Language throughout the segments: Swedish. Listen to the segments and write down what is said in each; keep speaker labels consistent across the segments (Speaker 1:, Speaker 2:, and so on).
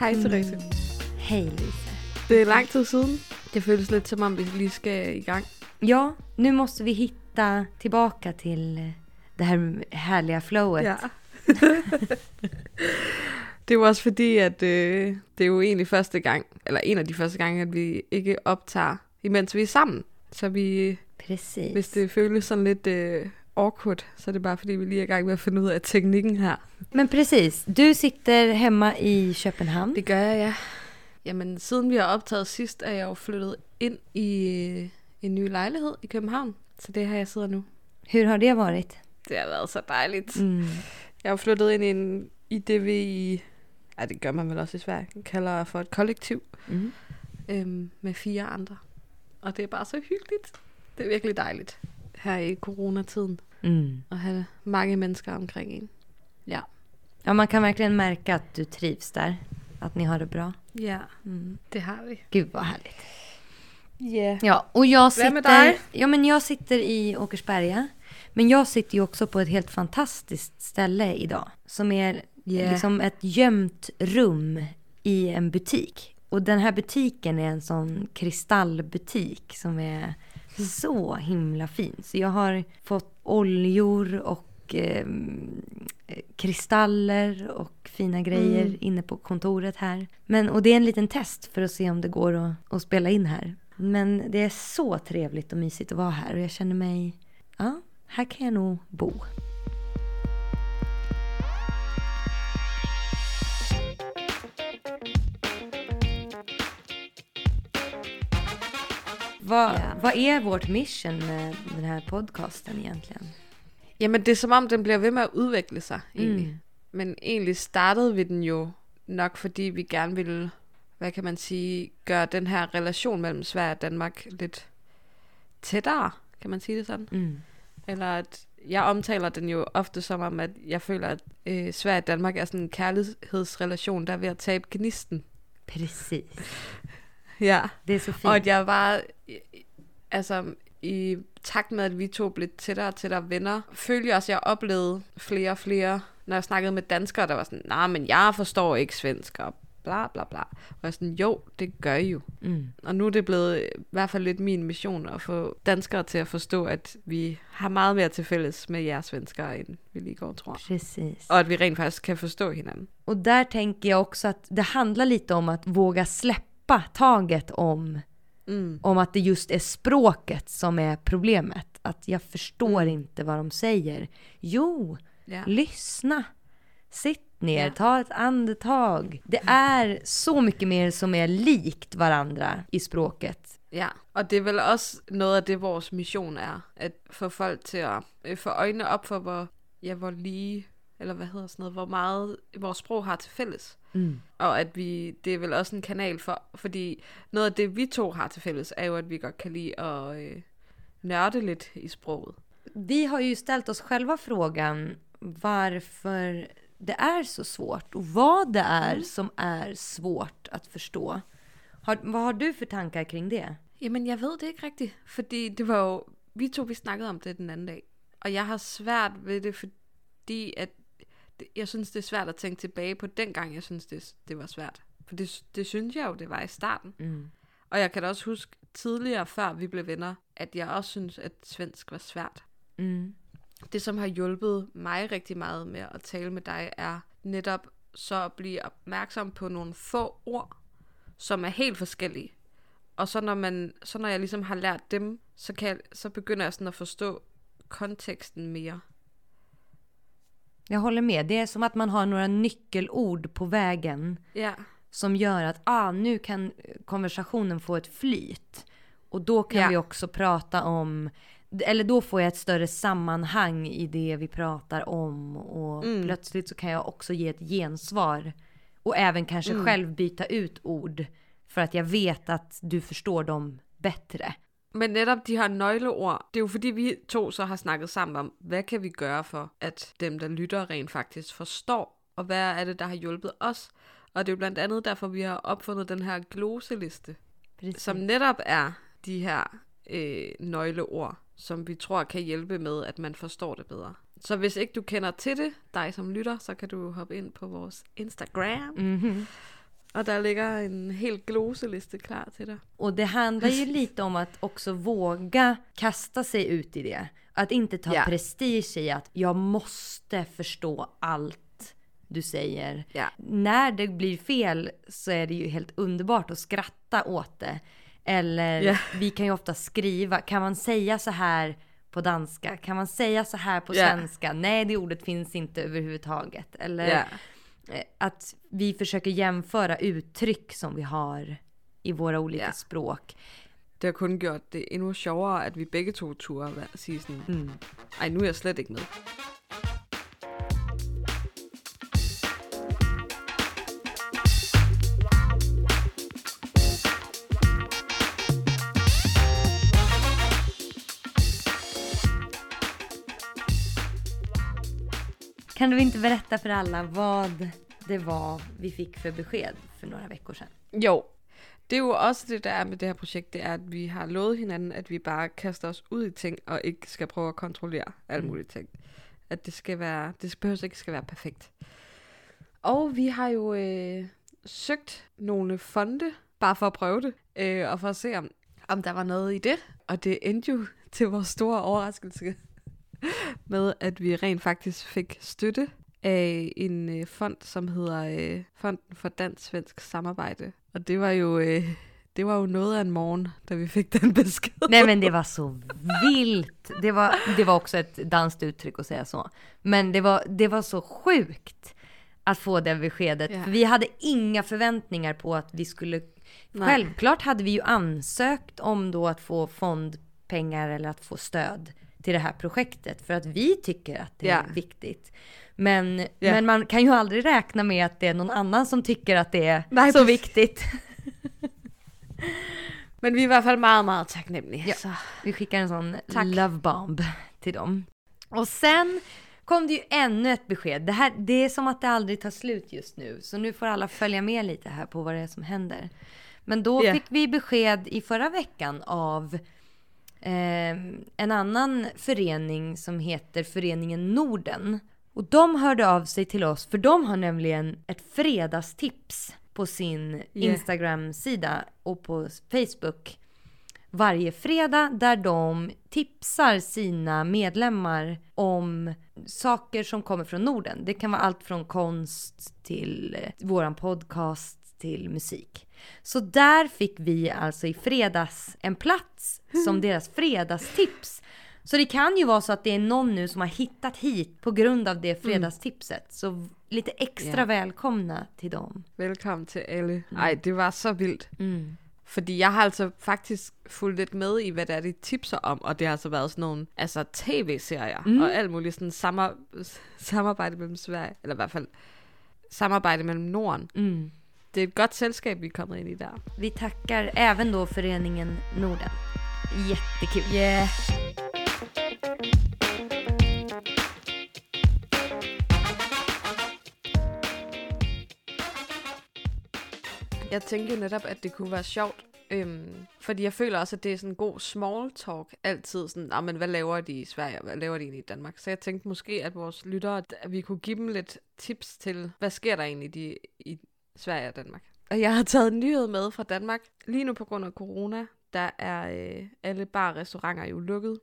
Speaker 1: Hej Therese.
Speaker 2: Hej Lisa.
Speaker 1: Det är lang tid siden. Det føles lidt som om vi lige skal i gang.
Speaker 2: Ja, nu måste vi hitta tillbaka till det här härliga flowet.
Speaker 1: Ja. det er jo også fordi, at øh, det er jo egentlig første gang, eller en af de første gange, at vi ikke optager, imens vi er sammen. Så vi,
Speaker 2: Precis.
Speaker 1: hvis det føles sådan lidt øh, awkward, så er det bare fordi, vi lige er i gang med at finde ud af teknikken her.
Speaker 2: Men precis, du sitter hemma i Köpenhamn.
Speaker 1: Det gør jeg, ja. Jamen, siden vi har optaget sidst, er jeg jo flyttet ind i en ny lejlighed i København. Så det har jeg sidder nu.
Speaker 2: Hur har det varit?
Speaker 1: Det har været så dejligt.
Speaker 2: Mm.
Speaker 1: Jeg jo flyttet ind i, en, i det, vi. Ja, det gør man vel også i Sverige. kalder for et kollektiv
Speaker 2: Mm.
Speaker 1: øhm, med fire andre. Og det er bare så hyggeligt. Det er virkelig dejligt her i coronatiden
Speaker 2: Mm.
Speaker 1: at have mange mennesker omkring en. Ja.
Speaker 2: Ja, man kan verkligen märka att du trivs där. Att ni har det bra.
Speaker 1: Ja,
Speaker 2: Mm.
Speaker 1: det har vi.
Speaker 2: Gud vad härligt.
Speaker 1: Ja.
Speaker 2: Ja, och jag sitter,
Speaker 1: Vem är där?
Speaker 2: ja, men jag sitter i Åkersberga. Men jag sitter ju också på ett helt fantastiskt ställe idag. Som är
Speaker 1: Yeah.
Speaker 2: liksom ett gömt rum i en butik. Och den här butiken är en sån kristallbutik som är så himla fin. Så jag har fått oljor och eh, kristaller och fina grejer
Speaker 1: Mm.
Speaker 2: inne på kontoret här. Men, och det är en liten test för att se om det går att, att spela in här. Men det är så trevligt och mysigt att vara här och jag känner mig, ja, här kan jag nog bo. Vad,
Speaker 1: Ja.
Speaker 2: vad är vårt mission med den här podcasten egentligen?
Speaker 1: Jamen, det er som om, den ved med at udvikle sig, egentlig.
Speaker 2: Mm.
Speaker 1: Men egentlig startede vi den jo nok, fordi vi gerne ville, hvad kan man sige, gøre den her relation mellem Sverige og Danmark lidt tættere, kan man sige det sådan?
Speaker 2: Mm.
Speaker 1: Eller at jeg omtaler den jo ofte som om, at jeg føler, at øh, Sverige og Danmark er sådan en kærlighedsrelation, der er ved at tabe gnisten.
Speaker 2: Precis.
Speaker 1: Ja.
Speaker 2: Det är så fint.
Speaker 1: Og jeg bare, altså i takt med, at vi to blev tættere og tættere venner, følte jeg også, at jeg oplevede flere og flere, når jeg snakkede med danskere, der var sådan, nej, men jeg forstår ikke svensk, og bla bla bla. Og jeg er sådan, jo, det gør I jo.
Speaker 2: Mm.
Speaker 1: Og nu er det blevet i hvert fald lidt min mission at få danskere til at forstå, at vi har meget mere til fælles med jer svenskere, end vi lige går tror.
Speaker 2: Precis.
Speaker 1: Og at vi rent faktisk kan forstå hinanden.
Speaker 2: Och där tänker jag också att det handlar lite om att våga släppa taget om,
Speaker 1: Mm.
Speaker 2: om att det just är språket som är problemet. Att jag förstår
Speaker 1: Mm.
Speaker 2: inte vad de säger. Jo,
Speaker 1: Ja.
Speaker 2: lyssna. Sitt ner,
Speaker 1: Ja.
Speaker 2: ta ett andetag. Det är så mycket mer som är likt varandra i språket.
Speaker 1: Ja, og det er vel også noget af det, vores mission er. At få folk til at øh, få øjnene op for, hvor, ja, hvor lige, eller hvad hedder sådan noget, hvor meget vores sprog har til fælles.
Speaker 2: Mm.
Speaker 1: Og at vi, det er vel også en kanal for, fordi noget af det, vi to har til fælles, er jo, at vi godt kan lide at øh, nørde lidt i sproget.
Speaker 2: Vi har ju ställt oss själva frågan varför det är så svårt och vad det är som är svårt att förstå. Har, vad har du för tankar kring det?
Speaker 1: Jamen, jeg ved det ikke rigtigt, fordi det var jo, vi to, vi snakkede om det den anden dag, og jeg har svært ved det, fordi at, det, jeg synes, det er svært at tænke tilbage på dengang, jeg synes, det, det var svært. For det, det synes jeg jo, det var i starten.
Speaker 2: Mm.
Speaker 1: Og jeg kan da også huske tidligere, før vi blev venner, at jeg også synes, at svensk var svært.
Speaker 2: Mm.
Speaker 1: Det, som har hjulpet mig rigtig meget med at tale med dig, er netop så at blive opmærksom på nogle få ord, som er helt forskellige. Og så når, man, så når jeg ligesom har lært dem, så, kan jeg, så begynder jeg sådan at forstå konteksten mere.
Speaker 2: Jag håller med. Det är som att man har några nyckelord på vägen
Speaker 1: Ja,
Speaker 2: som gör att ah, nu kan konversationen få ett flyt. Och då kan
Speaker 1: Ja.
Speaker 2: vi också prata om, eller då får jag ett större sammanhang i det vi pratar om. Och
Speaker 1: Mm.
Speaker 2: plötsligt så kan jag också ge ett gensvar. Och även kanske
Speaker 1: Mm.
Speaker 2: själv byta ut ord. För att jag vet att du förstår dem bättre.
Speaker 1: Men netop de her nøgleord, det er jo fordi vi to så har snakket sammen om, hvad kan vi gøre for, at dem, der lytter, rent faktisk forstår, og hvad er det, der har hjulpet os. Og det er jo blandt andet derfor, vi har opfundet den her gloseliste,
Speaker 2: Precis.
Speaker 1: som netop er de her øh, nøgleord, som vi tror kan hjælpe med, at man forstår det bedre. Så hvis ikke du kender til det, dig som lytter, så kan du hoppe ind på vores Instagram,
Speaker 2: Mhm.
Speaker 1: Och där ligger en hel gloseliste klar till dig.
Speaker 2: Och det handlar ju lite om att också våga kasta sig ut i det. Att inte ta
Speaker 1: Ja.
Speaker 2: prestige i att jag måste förstå allt du säger.
Speaker 1: Ja.
Speaker 2: När det blir fel så är det ju helt underbart att skratta åt det. Eller
Speaker 1: Ja.
Speaker 2: vi kan ju ofta skriva, kan man säga så här på danska? Kan man säga så här på svenska? Nej, det ordet finns inte överhuvudtaget. Eller att vi försöker jämföra uttryck som vi har i våra olika
Speaker 1: Ja.
Speaker 2: språk.
Speaker 1: Det har kun gjort det endnu sjovere, at vi begge to turde være- sige sådan, mm. ej, nu er jeg slet ikke med.
Speaker 2: Kan du inte berätta för alla vad det var vi fick för besked för några veckor sedan?
Speaker 1: Jo, det er jo også det, der er med det her projekt, det er, at vi har lovet hinanden, at vi bare kaster os ud i ting, og ikke skal prøve at kontrollere alle mulige ting. At det skal være, det behøver ikke skal være perfekt. Og vi har jo øh, søgt nogle fonde, bare for at prøve det, øh, og for at se, om, om der var noget i det. Og det endte jo til vores store overraskelse med, at vi rent faktisk fik støtte af en øh, fond, som hedder øh, Fonden for Dansk-Svensk Samarbejde. Og det var jo øh, det var jo noget af en morgen, da vi fik den besked.
Speaker 2: Nej men det var så vilt. Det var, det var också ett danskt uttryck att säga så. Men det var, det var så sjukt att få det beskedet. För vi hade inga förväntningar på att vi skulle...
Speaker 1: Nej.
Speaker 2: Självklart hade vi ju ansökt om då att få fondpengar eller att få stöd till det här projektet. För att vi tycker att det
Speaker 1: Ja.
Speaker 2: är viktigt. Men,
Speaker 1: Ja.
Speaker 2: men man kan ju aldrig räkna med att det är någon annan som tycker att det är
Speaker 1: Nej,
Speaker 2: så
Speaker 1: precis.
Speaker 2: viktigt.
Speaker 1: Men vi er i hvert fald meget, meget taknemmelige.
Speaker 2: Ja.
Speaker 1: Så.
Speaker 2: Vi skickar en sån
Speaker 1: Tack.
Speaker 2: love bomb till dem. Och sen kom det ju ännu ett besked. Det, här, det är som att det aldrig tar slut just nu. Så nu får alla följa med lite här på vad det är som händer. Men då
Speaker 1: Ja.
Speaker 2: fick vi besked i förra veckan av eh, en annan förening som heter Föreningen Norden. Och de hörde av sig till oss för de har nämligen ett fredagstips på sin Instagram-sida och på Facebook varje fredag där de tipsar sina medlemmar om saker som kommer från Norden. Det kan vara allt från konst till eh, våran podcast till musik. Så där fick vi alltså i fredags en plats som deras fredagstips. Så det kan ju vara så att det är någon nu som har hittat hit på grund av det fredagstipset. Så lite extra
Speaker 1: Ja.
Speaker 2: välkomna till dem.
Speaker 1: Velkommen til alle. Ej, det var så vildt.
Speaker 2: Mm.
Speaker 1: Fordi jeg har altså faktisk fulgt lidt med i, hvad det er, de tipser om, og det har altså været sådan nogle altså tv-serier, mm. og alt muligt sådan samar samarbejde mellem Sverige, eller i hvert fald samarbejde mellem Norden.
Speaker 2: Mm.
Speaker 1: Det er et godt selskab, vi er kommet ind i der.
Speaker 2: Vi tackar även då föreningen Norden. Jättekul.
Speaker 1: Yeah. Jeg tænkte jo netop, at det kunne være sjovt, øhm, fordi jeg føler også, at det er sådan en god small talk altid. Sådan, "Nå, men hvad laver de i Sverige, hvad laver de egentlig i Danmark? Så jeg tænkte måske, at vores lyttere, at vi kunne give dem lidt tips til, hvad sker der egentlig i, i Sverige og Danmark? Og jeg har taget en nyhed med fra Danmark. Lige nu på grund af corona, der er øh, alle bar og restauranter jo lukket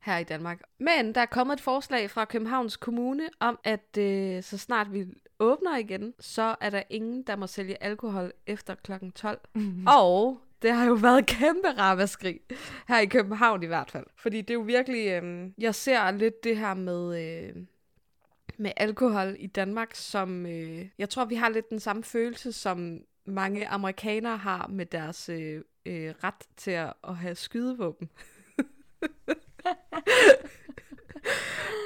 Speaker 1: her i Danmark. Men der er kommet et forslag fra Københavns Kommune om, at øh, så snart vi åbner igen, så er der ingen, der må sælge alkohol efter kl. 12. Mm. Og det har jo været kæmpe ramaskrig her i København i hvert fald. Fordi det er jo virkelig, øh, jeg ser lidt det her med... Øh, med alkohol i Danmark, som øh, jeg tror, vi har lidt den samme følelse, som mange amerikanere har med deres øh, øh, ret til at, at have skydevåben.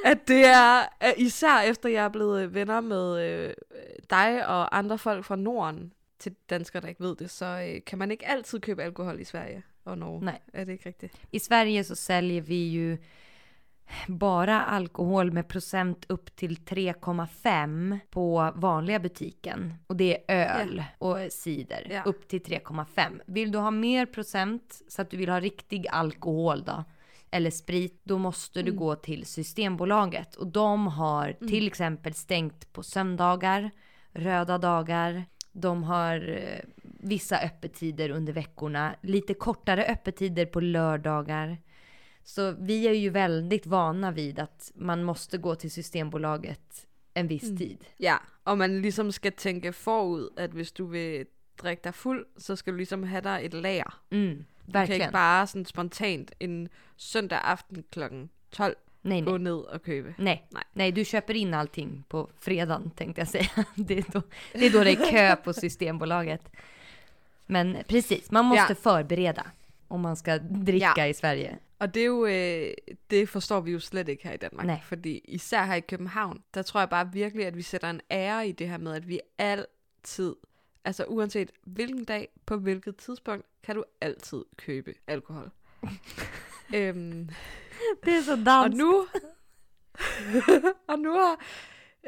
Speaker 1: at det er, at især efter jeg er blevet venner med øh, dig og andre folk fra Norden, til danskere, der ikke ved det, så øh, kan man ikke altid købe alkohol i Sverige og Norge.
Speaker 2: Nej.
Speaker 1: Er det ikke rigtigt?
Speaker 2: I Sverige så säljer vi ju bara alkohol med procent upp till 3,5 på vanliga butiken. Och det är öl och cider
Speaker 1: Ja.
Speaker 2: upp till 3,5. Vill du ha mer procent så att du vill ha riktig alkohol då eller sprit, då måste du gå till Systembolaget och de har till exempel stängt på söndagar, röda dagar, De har eh, vissa öppettider under veckorna, lite kortare öppettider på lördagar. Så vi är ju väldigt vana vid att man måste gå till Systembolaget en viss
Speaker 1: Mm.
Speaker 2: tid.
Speaker 1: Ja, og man ligesom skal tænke forud, at hvis du vil drikke dig fuld, så skal du ligesom have dig et lager.
Speaker 2: Mm,
Speaker 1: Du kan
Speaker 2: verkligen.
Speaker 1: ikke bare sådan spontant en søndag aften klokken 12
Speaker 2: Nej,
Speaker 1: gå
Speaker 2: nej.
Speaker 1: ned og købe.
Speaker 2: Nej.
Speaker 1: Nej.
Speaker 2: Nej, du köper in allting på fredagen tänkte jag säga. Det är, då, det är då det är kö på Systembolaget. Men precis, man måste
Speaker 1: Ja.
Speaker 2: förbereda om man ska dricka
Speaker 1: Ja.
Speaker 2: i Sverige.
Speaker 1: Og det er jo, øh, det forstår vi jo slet ikke her i Danmark.
Speaker 2: Nej.
Speaker 1: Fordi især her i København, der tror jeg bare virkelig, at vi sætter en ære i det her med, at vi altid, altså uanset hvilken dag, på hvilket tidspunkt, kan du altid købe alkohol. øhm,
Speaker 2: Det är så
Speaker 1: og
Speaker 2: danskt.
Speaker 1: nu, og nu har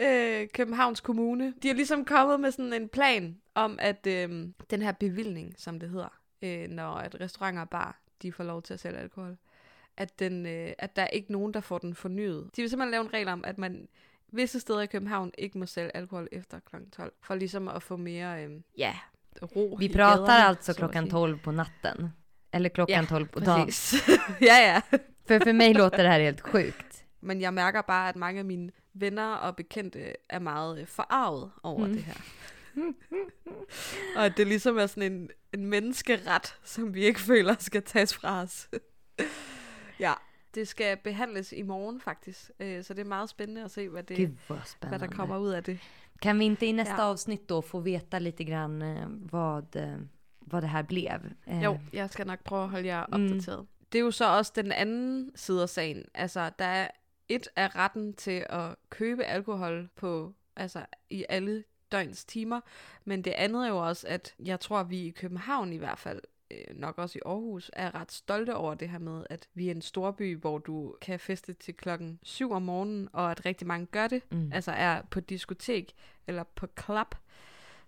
Speaker 1: øh, Københavns Kommune, de har ligesom kommet med sådan en plan om, at øh, den her bevilling, som det hedder, øh, når at restauranter og bar, de får lov til at sælge alkohol, at, den, øh, at der er ikke nogen, der får den fornyet. De vil simpelthen lave en regel om, at man visse steder i København ikke må sælge alkohol efter kl. 12, for ligesom at få mere øh, ja, ro
Speaker 2: Vi pratar
Speaker 1: gaderne,
Speaker 2: alltså klockan
Speaker 1: sige.
Speaker 2: 12 på natten. Eller klockan
Speaker 1: Ja,
Speaker 2: 12 på dagen.
Speaker 1: Ja, ja.
Speaker 2: För för mig låter det här helt sjukt.
Speaker 1: Men jeg mærker bare, at mange af mine venner og bekendte er meget øh, forarvet over mm. det her. og at det ligesom er sådan en, en menneskeret, som vi ikke føler skal tages fra os. ja, det skal behandles i morgen faktisk, øh, så det er meget spændende at se, hvad, det,
Speaker 2: Gud vad
Speaker 1: hvad der kommer
Speaker 2: spännande.
Speaker 1: ud af det.
Speaker 2: Kan vi inte i nästa
Speaker 1: Ja.
Speaker 2: avsnitt då få veta lite grann eh, vad, eh, vad det här blev? Eh,
Speaker 1: Jo, jeg skal nok prøve at holde jer opdateret. Mm. Det er jo så også den anden side af sagen. Altså, der er et af retten til at købe alkohol på, altså i alle døgns timer, men det andet er jo også, at jeg tror, at vi i København i hvert fald, øh, nok også i Aarhus, er ret stolte over det her med, at vi er en storby, hvor du kan feste til klokken 7 om morgenen, og at rigtig mange gør det,
Speaker 2: Mm.
Speaker 1: altså er på diskotek eller på club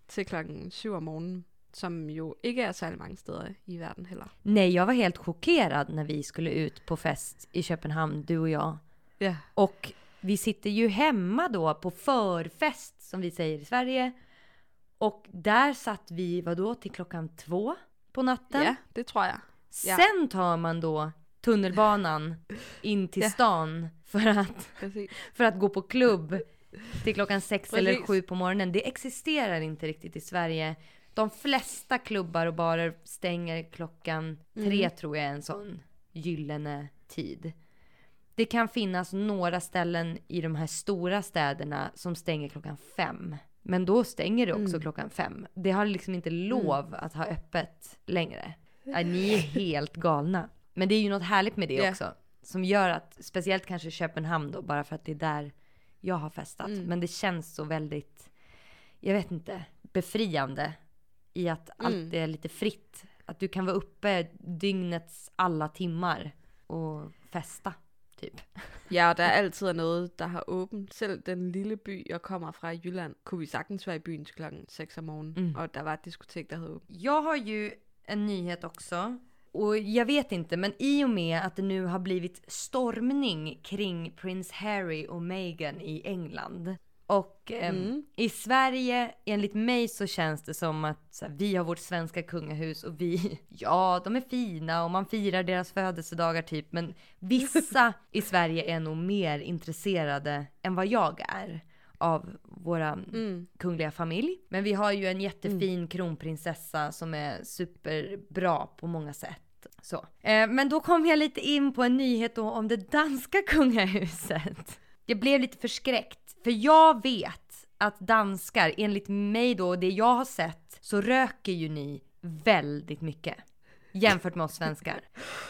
Speaker 1: til klokken 7 om morgenen, som jo ikke er særlig mange steder i verden heller.
Speaker 2: Nej, jag var helt chockerad när vi skulle ut på fest i Köpenhamn, du och jag.
Speaker 1: Ja.
Speaker 2: Och vi sitter ju hemma då på förfest som vi säger i Sverige. Och där satt vi, vadå, till klockan två på natten.
Speaker 1: Ja, det tror jeg. ja.
Speaker 2: Sen tar man då tunnelbanan in till stan för att, för att gå på klubb till klockan sex eller
Speaker 1: Precis.
Speaker 2: sju på morgonen. Det existerar inte riktigt i Sverige. De flesta klubbar och barer stänger klockan tre tror jag är en sån gyllene tid. Det kan finnas några ställen i de här stora städerna som stänger klockan fem. Men då stänger det också klockan fem. Det har liksom inte lov att ha öppet längre. Ja, ni är helt galna. Men det är ju något härligt med det
Speaker 1: Ja.
Speaker 2: också. Som gör att, speciellt kanske Köpenhamn då, bara för att det är där jag har festat. Men det känns så väldigt, jag vet inte, befriande i att allt är lite fritt. Att du kan vara uppe dygnets alla timmar og festa, typ.
Speaker 1: Ja, og der altid er noget, der har åbent. Selv den lille by, jeg kommer fra i Jylland, kunne vi sagtens være i byen til klokken 6 om morgenen, mm. og der var et diskotek, der havde åbent.
Speaker 2: Jag har ju en nyhet också. Och jag vet inte, men i och med att det nu har blivit stormning kring Prince Harry och Meghan i England. Och ehm, i Sverige, enligt mig så känns det som att här, vi har vårt svenska kungahus och vi, ja de är fina och man firar deras födelsedagar typ. Men vissa i Sverige är nog mer intresserade än vad jag är av våra kungliga familj. Men vi har ju en jättefin kronprinsessa som är superbra på många sätt. Så. Eh, men då kom jag lite in på en nyhet då om det danska kungahuset. Jag blev lite förskräckt, för jag vet att danskar, enligt mig då och det jag har sett, så röker ju ni väldigt mycket. Jämfört med oss svenskar.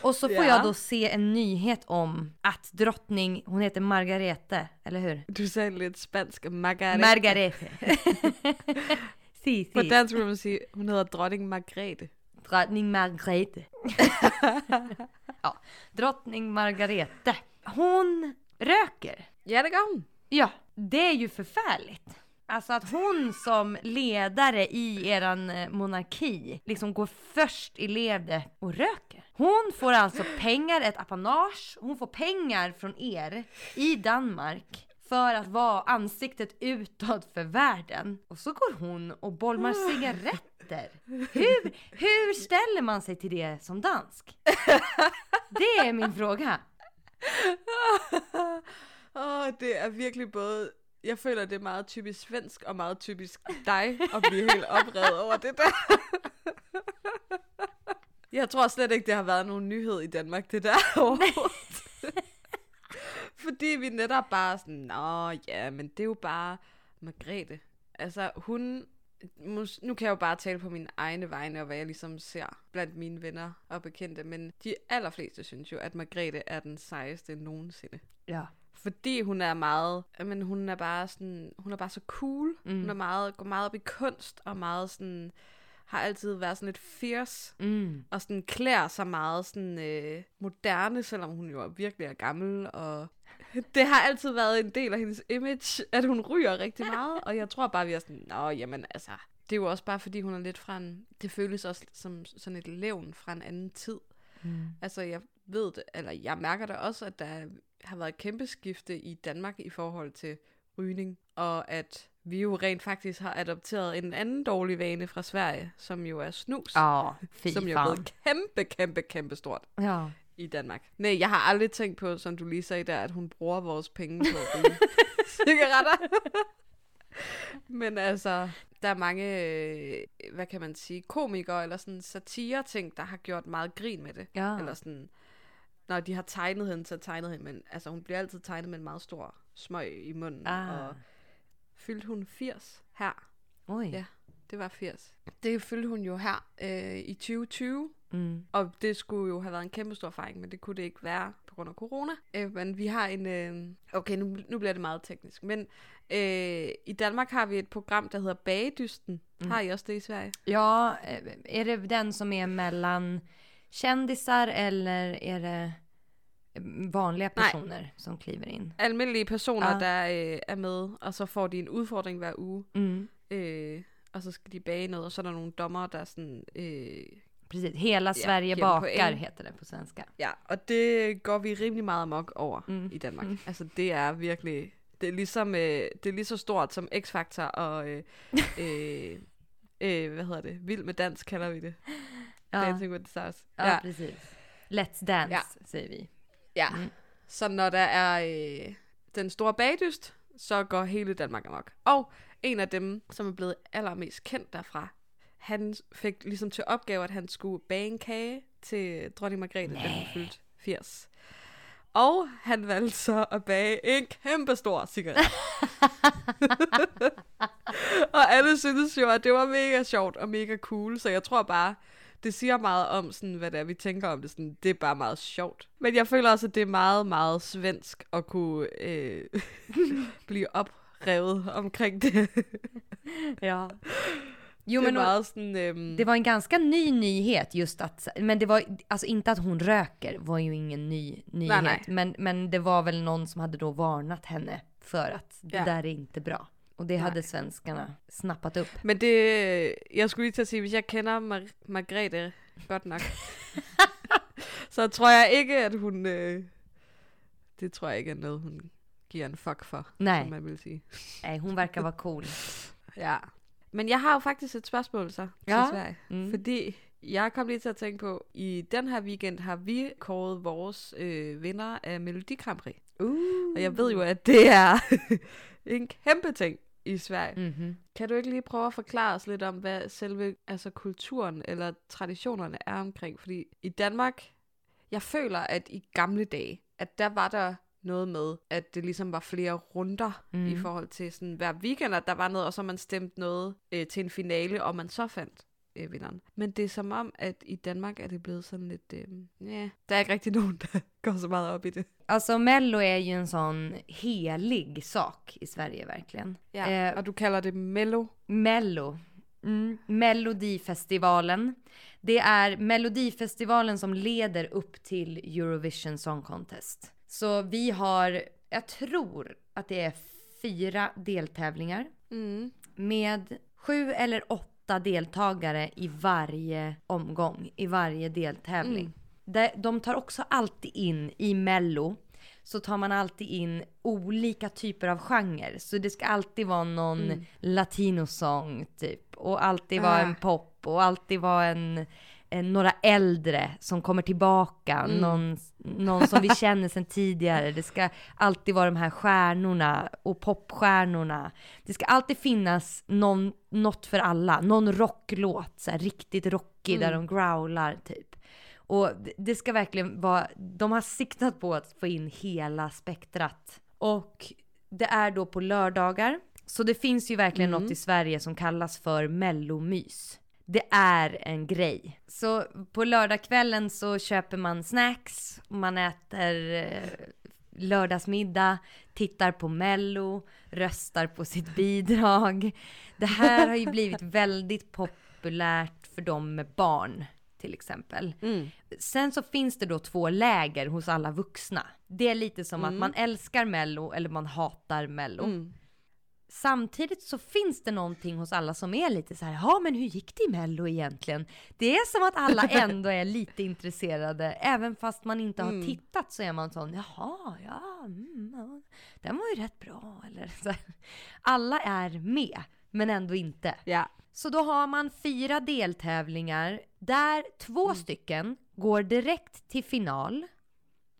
Speaker 2: Och så får
Speaker 1: Ja.
Speaker 2: jag då se en nyhet om att drottning, hon heter Margarete, eller hur?
Speaker 1: Du sagde lidt spansk, Margrethe.
Speaker 2: Margarete. si,
Speaker 1: På
Speaker 2: si.
Speaker 1: dansk vil man sige, hun hedder dronning Margrethe.
Speaker 2: Drottning Margrethe. ja, drottning Margarete. Hon röker.
Speaker 1: Gør hun.
Speaker 2: Ja, det är ju förfärligt. Alltså att hon som ledare i eran eh, monarki liksom går först i ledet och röker. Hon får alltså pengar, ett apanage, hon får pengar från er i Danmark för att vara ansiktet utåt för världen. Och så går hon och bolmar cigaretter. Hur, hur ställer man sig till det som dansk? Det är min fråga.
Speaker 1: Åh, det er virkelig både... Jeg føler, det er meget typisk svensk og meget typisk dig at blive helt oprevet over det der. Jeg tror slet ikke, det har været nogen nyhed i Danmark, det der overhovedet. Fordi vi netop bare sådan, nå ja, men det er jo bare Margrethe. Altså hun, nu kan jeg jo bare tale på mine egne vegne, og hvad jeg ligesom ser blandt mine venner og bekendte, men de allerfleste synes jo, at Margrethe er den sejeste nogensinde.
Speaker 2: Ja.
Speaker 1: Fordi hun er meget, men hun er bare sådan, hun er bare så cool. Mm. Hun er meget, går meget op i kunst, og meget sådan, har altid været sådan lidt fierce,
Speaker 2: Mm.
Speaker 1: og sådan klæder sig meget sådan øh, moderne, selvom hun jo virkelig er gammel, og det har altid været en del af hendes image, at hun ryger rigtig meget, og jeg tror bare, vi er sådan, nå, jamen altså, det er jo også bare, fordi hun er lidt fra en, det føles også som sådan et levn fra en anden tid.
Speaker 2: Mm.
Speaker 1: Altså, jeg ved det, eller jeg mærker det også, at der har været et kæmpe skifte i Danmark i forhold til rygning, og at vi jo rent faktisk har adopteret en anden dårlig vane fra Sverige, som jo er snus,
Speaker 2: fy
Speaker 1: som jo er blevet kæmpe, kæmpe, kæmpe stort
Speaker 2: Ja.
Speaker 1: i Danmark. Nej, jeg har aldrig tænkt på, som du lige sagde der, at hun bruger vores penge på at ryge cigaretter. Men altså, der er mange, øh, hvad kan man sige, komikere eller sådan satire-ting, der har gjort meget grin med det.
Speaker 2: Ja.
Speaker 1: Eller sådan, når de har tegnet hende, så tegnet hende, men altså hun bliver altid tegnet med en meget stor smøg i munden.
Speaker 2: Ah.
Speaker 1: Og fyldte hun 80 her.
Speaker 2: Oj.
Speaker 1: Ja, det var 80. Det fyldte hun jo her øh, i 2020.
Speaker 2: Mm.
Speaker 1: Og det skulle jo have været en kæmpe stor fejring, men det kunne det ikke være på grund af corona. Øh, men vi har en... Øh, okay, nu, nu bliver det meget teknisk. Men øh, i Danmark har vi et program, der hedder Bagedysten. Mm. Har I også det i Sverige?
Speaker 2: Ja, är det den som är mellan kändisar eller är det vanliga
Speaker 1: Nej.
Speaker 2: personer som kliver in?
Speaker 1: Almindelige personer,
Speaker 2: Ah.
Speaker 1: der øh, er med, og så får de en udfordring hver uge.
Speaker 2: Mm.
Speaker 1: Øh, og så skal de bage noget, og så er der nogle dommer, der sådan... Øh,
Speaker 2: Precis, Hela Sverige
Speaker 1: genom
Speaker 2: bakar heter det på svenska.
Speaker 1: Ja, og det går vi rimelig meget amok over
Speaker 2: Mm.
Speaker 1: mm. i Danmark. Altså, det er virkelig... Det er ligesom... Øh, det er lige så stort som X-Factor og... Øh, øh, øh, hvad hedder det? Vild med dans kalder vi det.
Speaker 2: Ja,
Speaker 1: Dancing with the Stars.
Speaker 2: ja,
Speaker 1: Ja,
Speaker 2: precis. Let's Dance
Speaker 1: Ja.
Speaker 2: säger vi.
Speaker 1: ja. Så når der er øh, den store bagdyst, så går hele Danmark amok. Og en af dem, som er blevet allermest kendt derfra, han fik ligesom til opgave, at han skulle bage en kage til dronning Margrethe, da hun fyldte 80. Og han valgte så at bage en kæmpe stor cigaret. og alle synes jo, at det var mega sjovt og mega cool, så jeg tror bare, det siger meget om, sådan, hvad det er, vi tænker om det. Sådan, det er bare meget sjovt. Men jeg føler også, at det er meget, meget svensk at kunne øh, blive oprevet omkring det.
Speaker 2: Ja. Jo,
Speaker 1: det
Speaker 2: men
Speaker 1: meget sådan... Øhm,
Speaker 2: Det var en ganska ny nyhet just att, men det var alltså inte att hon röker var ju ingen ny nyhet.
Speaker 1: nej.
Speaker 2: Men, men det var väl någon som hade då varnat henne för att det
Speaker 1: Ja.
Speaker 2: där är inte bra. Och det hade svenskarna snappat upp.
Speaker 1: Men det, jeg skulle lige til at sige, hvis jeg kender Mar- Margrethe godt nok, så tror jeg ikke, at hun, øh, det tror jeg ikke er noget, hun giver en fuck for,
Speaker 2: Nej.
Speaker 1: som man vil sige.
Speaker 2: Nej, hon verkar vara cool.
Speaker 1: Ja. Men jeg har jo faktisk et spørgsmål så til
Speaker 2: Ja.
Speaker 1: Sverige.
Speaker 2: Mm.
Speaker 1: Fordi jeg kom lige til at tænke på, i den her weekend har vi kåret vores øh, vinder af Melodi Grand Prix.
Speaker 2: Uh.
Speaker 1: Og jeg ved jo, at det er en kæmpe ting i Sverige.
Speaker 2: Mhm.
Speaker 1: Kan du ikke lige prøve at forklare os lidt om, hvad selve altså kulturen eller traditionerne er omkring? Fordi i Danmark, jeg føler, at i gamle dage, at der var der noget med, at det ligesom var flere runder mm. i forhold til sådan hver weekend, at der var noget, og så man stemte noget øh, til en finale, og man så fandt øh, vinderen. Men det er som om, at i Danmark er det blevet sådan lidt, øh, ja, der er ikke rigtig nogen, der går så meget op i det.
Speaker 2: Alltså Mello är ju en sån helig sak i Sverige verkligen.
Speaker 1: Ja.
Speaker 2: Eh,
Speaker 1: og du kalder det mello.
Speaker 2: Mello. Mm. Melodifestivalen. Det är Melodifestivalen som leder upp till Eurovision Song Contest. Så vi har, jag tror att det är fyra deltävlingar
Speaker 1: Mm.
Speaker 2: med sju eller åtta deltagare i varje omgång, i varje deltävling. De, de tar också alltid in i Mello så tar man alltid in olika typer av genrer. Så det ska alltid vara någon
Speaker 1: Mm.
Speaker 2: latinosång typ. Och alltid vara
Speaker 1: Ah.
Speaker 2: en pop och alltid vara en, några äldre som kommer tillbaka.
Speaker 1: Mm.
Speaker 2: Någon, någon som vi känner sedan tidigare. Det ska alltid vara de här stjärnorna och popstjärnorna. Det ska alltid finnas någon, något för alla. Någon rocklåt, så här, riktigt rockig där de growlar typ. Och det- ska verkligen vara, de har siktat på att få in hela spektrat. Och det är då på lördagar. Så det finns ju verkligen något i Sverige som kallas för mellomys. Det är en grej. Så på lördagskvällen så köper man snacks, man äter eh, lördagsmiddag, tittar på mello, röstar på sitt bidrag. Det här har ju blivit väldigt populärt för dem med barn till exempel.
Speaker 1: Mm.
Speaker 2: Sen så finns det då två läger hos alla vuxna. Det är lite som att man älskar mello eller man hatar mello.
Speaker 1: Mm.
Speaker 2: Samtidigt så finns det någonting hos alla som är lite så här, ja men hur gick det i mello egentligen? Det är som att alla ändå är lite intresserade, även fast man inte har tittat så är man sån, jaha, ja, mm, ja den var ju rätt bra, eller så här. Alla är med, men ändå inte.
Speaker 1: Ja.
Speaker 2: Så då har man fyra deltävlingar där två stycken går direkt till final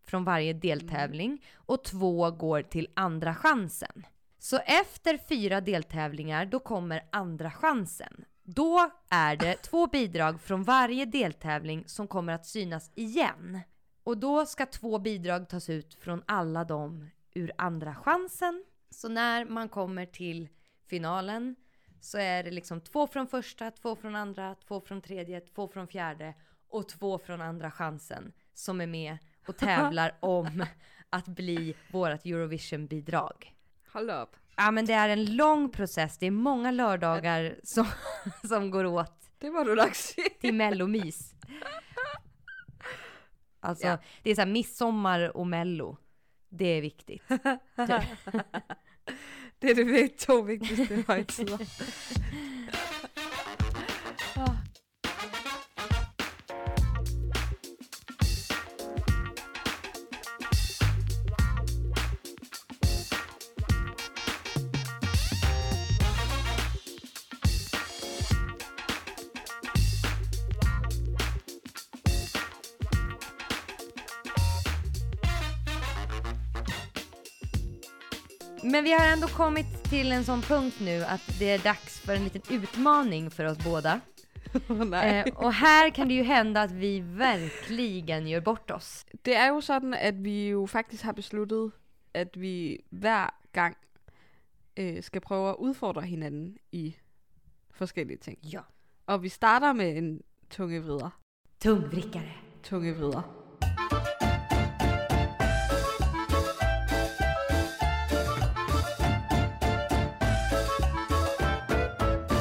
Speaker 2: från varje deltävling och två går till andra chansen. Så efter fyra deltävlingar då kommer andra chansen. Då är det två bidrag från varje deltävling som kommer att synas igen. Och då ska två bidrag tas ut från alla dem ur andra chansen. Så när man kommer till finalen så är det liksom två från första, två från andra, två från tredje, två från fjärde och två från andra chansen som är med och tävlar om att bli vårt Eurovision-bidrag.
Speaker 1: Hold up.
Speaker 2: Ja men det är en lång process, det är många lördagar som, som går åt
Speaker 1: Det var sige.
Speaker 2: till mellomys. Alltså
Speaker 1: Ja.
Speaker 2: det är så här midsommar och mello. Det är viktigt.
Speaker 1: Det er det vigt, to vigtigste
Speaker 2: Men vi har ändå kommit till en sån punkt nu att det är dags för en liten utmaning för oss båda.
Speaker 1: Nej.
Speaker 2: Eh, og här kan det ju hända att vi verkligen gör bort oss.
Speaker 1: Det er jo sådan, at vi jo faktisk har besluttet, at vi hver gang øh, skal prøve at udfordre hinanden i forskellige ting.
Speaker 2: Ja.
Speaker 1: Og vi starter med en tungevrider.
Speaker 2: Tungvrickare.
Speaker 1: Tungevrider.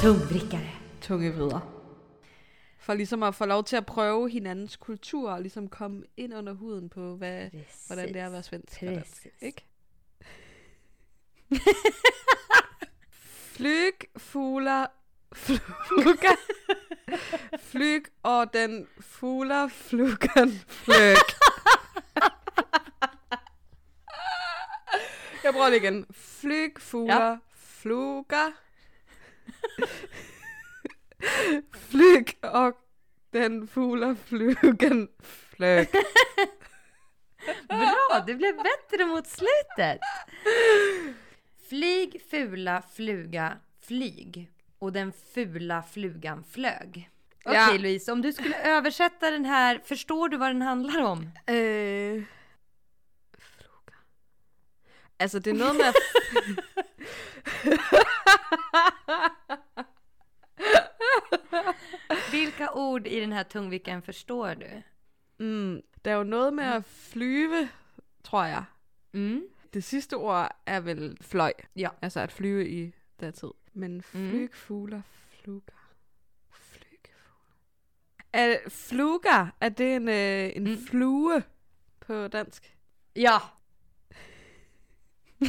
Speaker 2: Tungvrickare.
Speaker 1: Tungevrider. For ligesom at få lov til at prøve hinandens kultur, og ligesom komme ind under huden på, hvad, hvordan det er at være svensk og dansk. Ikke? Flyg, fugler, fluga. Flyg og den fugler, flugan, flyg. Jeg prøver det igen. Flyg, fugler, ja. fluga. Flyg og den fugler, flugan, flyg.
Speaker 2: Bra, det blev bättre mot slutet. Flyg, fula, fluga, flyg. Och den fula flugan flög. Okej
Speaker 1: Ja.
Speaker 2: Louise, om du skulle översätta den här, förstår du vad den handlar om?
Speaker 1: Fluga. Altså, det er noget med.
Speaker 2: Vilka ord i den här tungviken förstår du?
Speaker 1: Mm, der er jo noget med at flyve, tror jeg.
Speaker 2: Mm.
Speaker 1: Det sidste ord er vel fløj.
Speaker 2: Ja.
Speaker 1: Altså at flyve i datid. Men flyg, fugler, fluger. Flyg, fugler. Er fluger, er det en, øh, en mm. flue på dansk?
Speaker 2: Ja.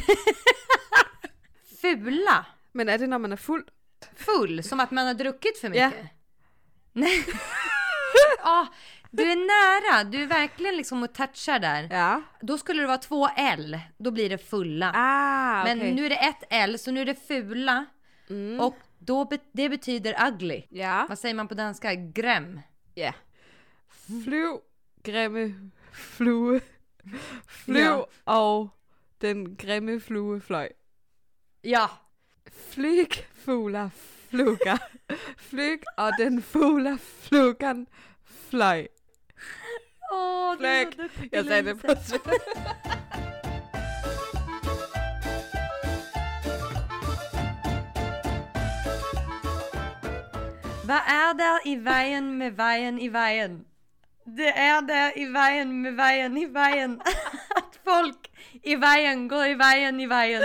Speaker 2: Fula.
Speaker 1: Men er det, når man er fuld?
Speaker 2: Full, som att man har druckit för
Speaker 1: Ja.
Speaker 2: mycket. Nej. Ja, Du är nära, du är verkligen liksom och touchar där.
Speaker 1: Ja.
Speaker 2: Då skulle det vara två L, då blir det fulla.
Speaker 1: Ah,
Speaker 2: Men
Speaker 1: okej.
Speaker 2: nu är det ett L, så nu är det fula. Och då be- det betyder ugly.
Speaker 1: Ja.
Speaker 2: Vad säger man på danska? Gräm.
Speaker 1: Ja. Flyv, grimme flue. Flyv
Speaker 2: Ja.
Speaker 1: og den grimme flue fløj.
Speaker 2: Ja.
Speaker 1: Flyg, fugler, fluger. Flyg, og den fugler, flugeren fløj.
Speaker 2: Åh, du är
Speaker 1: Fläck.
Speaker 2: så duktig,
Speaker 1: Jag säger det
Speaker 2: Lisa.
Speaker 1: på svenska.
Speaker 2: Vad är det i vägen med vägen i vägen? Det är det i vägen med vägen i vägen. Att folk i vägen går i vägen i vägen.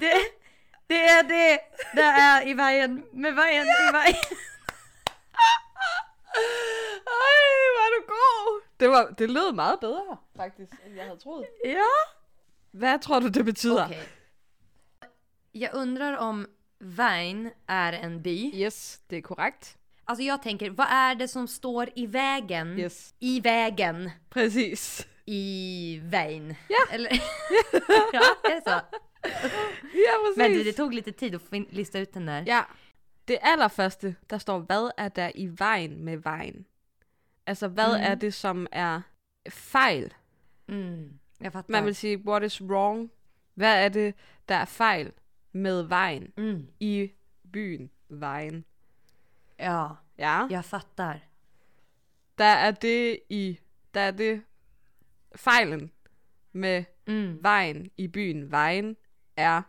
Speaker 2: Det, det är det det är i vägen med vägen i vägen.
Speaker 1: Ej, var du god. Det, var, det lød meget bedre, faktisk, end jeg havde troet.
Speaker 2: Ja.
Speaker 1: Hvad tror du, det betyder?
Speaker 2: Okej. Jag undrar om vägen är en by.
Speaker 1: Yes, det er korrekt.
Speaker 2: Alltså jag tänker, vad är det som står i vägen?
Speaker 1: Yes.
Speaker 2: I vägen.
Speaker 1: Præcis.
Speaker 2: I vägen.
Speaker 1: Ja.
Speaker 2: Eller? ja, är det så?
Speaker 1: Ja, præcis.
Speaker 2: Men du, det tog lite tid att lista ut den där.
Speaker 1: Ja. Det allerførste, der står, hvad er der i vejen med vejen? Altså, hvad
Speaker 2: Mhm.
Speaker 1: er det, som er fejl?
Speaker 2: Mm, jag fattar.
Speaker 1: Man vil sige, what is wrong? Hvad er det, der er fejl med vejen
Speaker 2: Mm,
Speaker 1: i byen vejen?
Speaker 2: ja,
Speaker 1: Ja.
Speaker 2: jag fattar.
Speaker 1: Der er det i, der er det fejlen med
Speaker 2: Mm,
Speaker 1: vejen i byen Vejen er,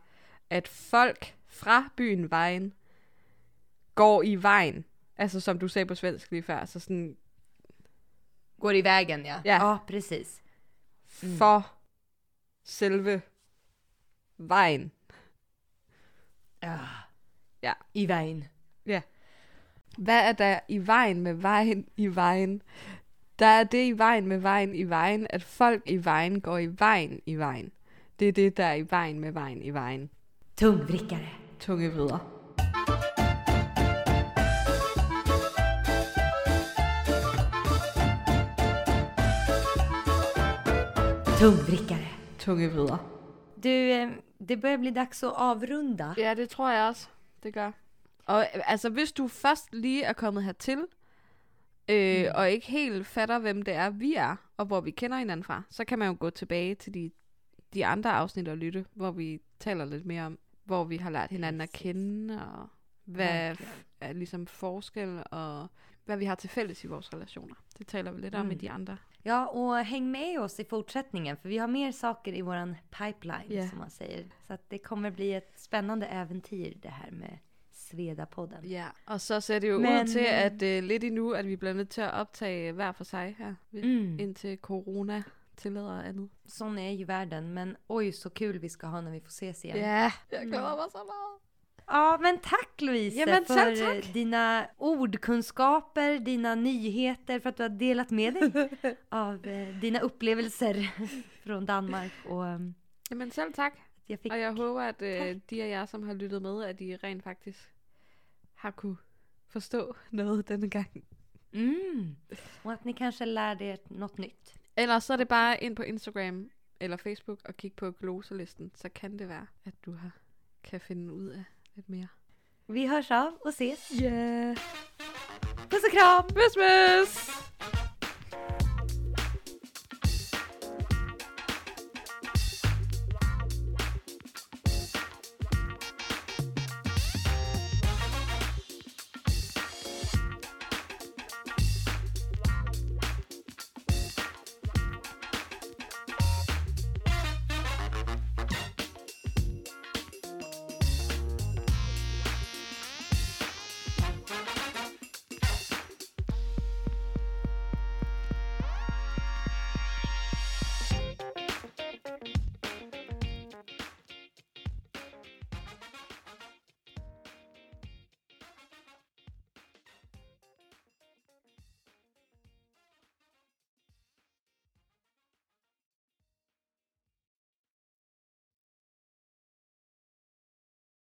Speaker 1: at folk fra byen Vejen går i vejen. Altså som du sagde på svensk lige før, altså sådan
Speaker 2: går i vägen ja.
Speaker 1: Ja.
Speaker 2: ja precis.
Speaker 1: for selve vejen.
Speaker 2: Ja.
Speaker 1: Ja.
Speaker 2: I vägen.
Speaker 1: Ja. Hvad er der i vejen med vejen i vejen? Der er det i vejen med vejen i vejen, at folk i vejen går i vejen i vejen. Det er det, der er i vejen med vejen i vejen.
Speaker 2: Tungvrickare.
Speaker 1: Tunge vrider.
Speaker 2: Tungvrickare.
Speaker 1: Tunge vrider.
Speaker 2: Du, eh, det börjar bli dags att avrunda.
Speaker 1: Ja, det tror jeg også, det gør. Og øh, altså, hvis du først lige er kommet hertil, øh, mm. og ikke helt fatter, hvem det er, vi er, og hvor vi kender hinanden fra, så kan man jo gå tilbage til de, de andre afsnit og lytte, hvor vi taler lidt mere om, hvor vi har lært hinanden at kende, og hvad
Speaker 2: Verkligen.
Speaker 1: er ligesom forskel, og hvad vi har til fælles i vores relationer. Det taler vi lidt om i
Speaker 2: Mm.
Speaker 1: de andre.
Speaker 2: Ja, och häng med oss i fortsättningen för vi har mer saker i våran pipeline
Speaker 1: Ja.
Speaker 2: som man säger. Så att det kommer bli ett spännande äventyr det här med Svedapodden.
Speaker 1: Ja, og så ser det jo
Speaker 2: Men,
Speaker 1: ud til,
Speaker 2: øh,
Speaker 1: at øh, lidt endnu, at vi bliver nødt til at optage hver for sig her,
Speaker 2: Mm.
Speaker 1: indtil corona tillader andet.
Speaker 2: Sån är ju världen, men oj så kul vi ska ha när vi får ses igen.
Speaker 1: Ja, jeg glæder mig så meget.
Speaker 2: Ja, men tack Louise
Speaker 1: Ja, men
Speaker 2: för
Speaker 1: själv tack.
Speaker 2: eh, dina ordkunskaper, dina nyheter, för att du har delat med dig av eh, dina upplevelser från Danmark. Och um,
Speaker 1: Jamen selv tak.
Speaker 2: jag fick...
Speaker 1: Og jeg håber, at øh,
Speaker 2: Tak.
Speaker 1: de af jer, som har lyttet med, at de rent faktisk har kunne forstå noget denne gang.
Speaker 2: Mm, och att ni kanske lärde er något nytt.
Speaker 1: Ellers så er det bare ind på Instagram eller Facebook og kigge på gloselisten, så kan det være, at du har, kan finde ud af lidt mere.
Speaker 2: Vi hörs av och ses.
Speaker 1: Yeah.
Speaker 2: Puss och kram!
Speaker 1: Christmas!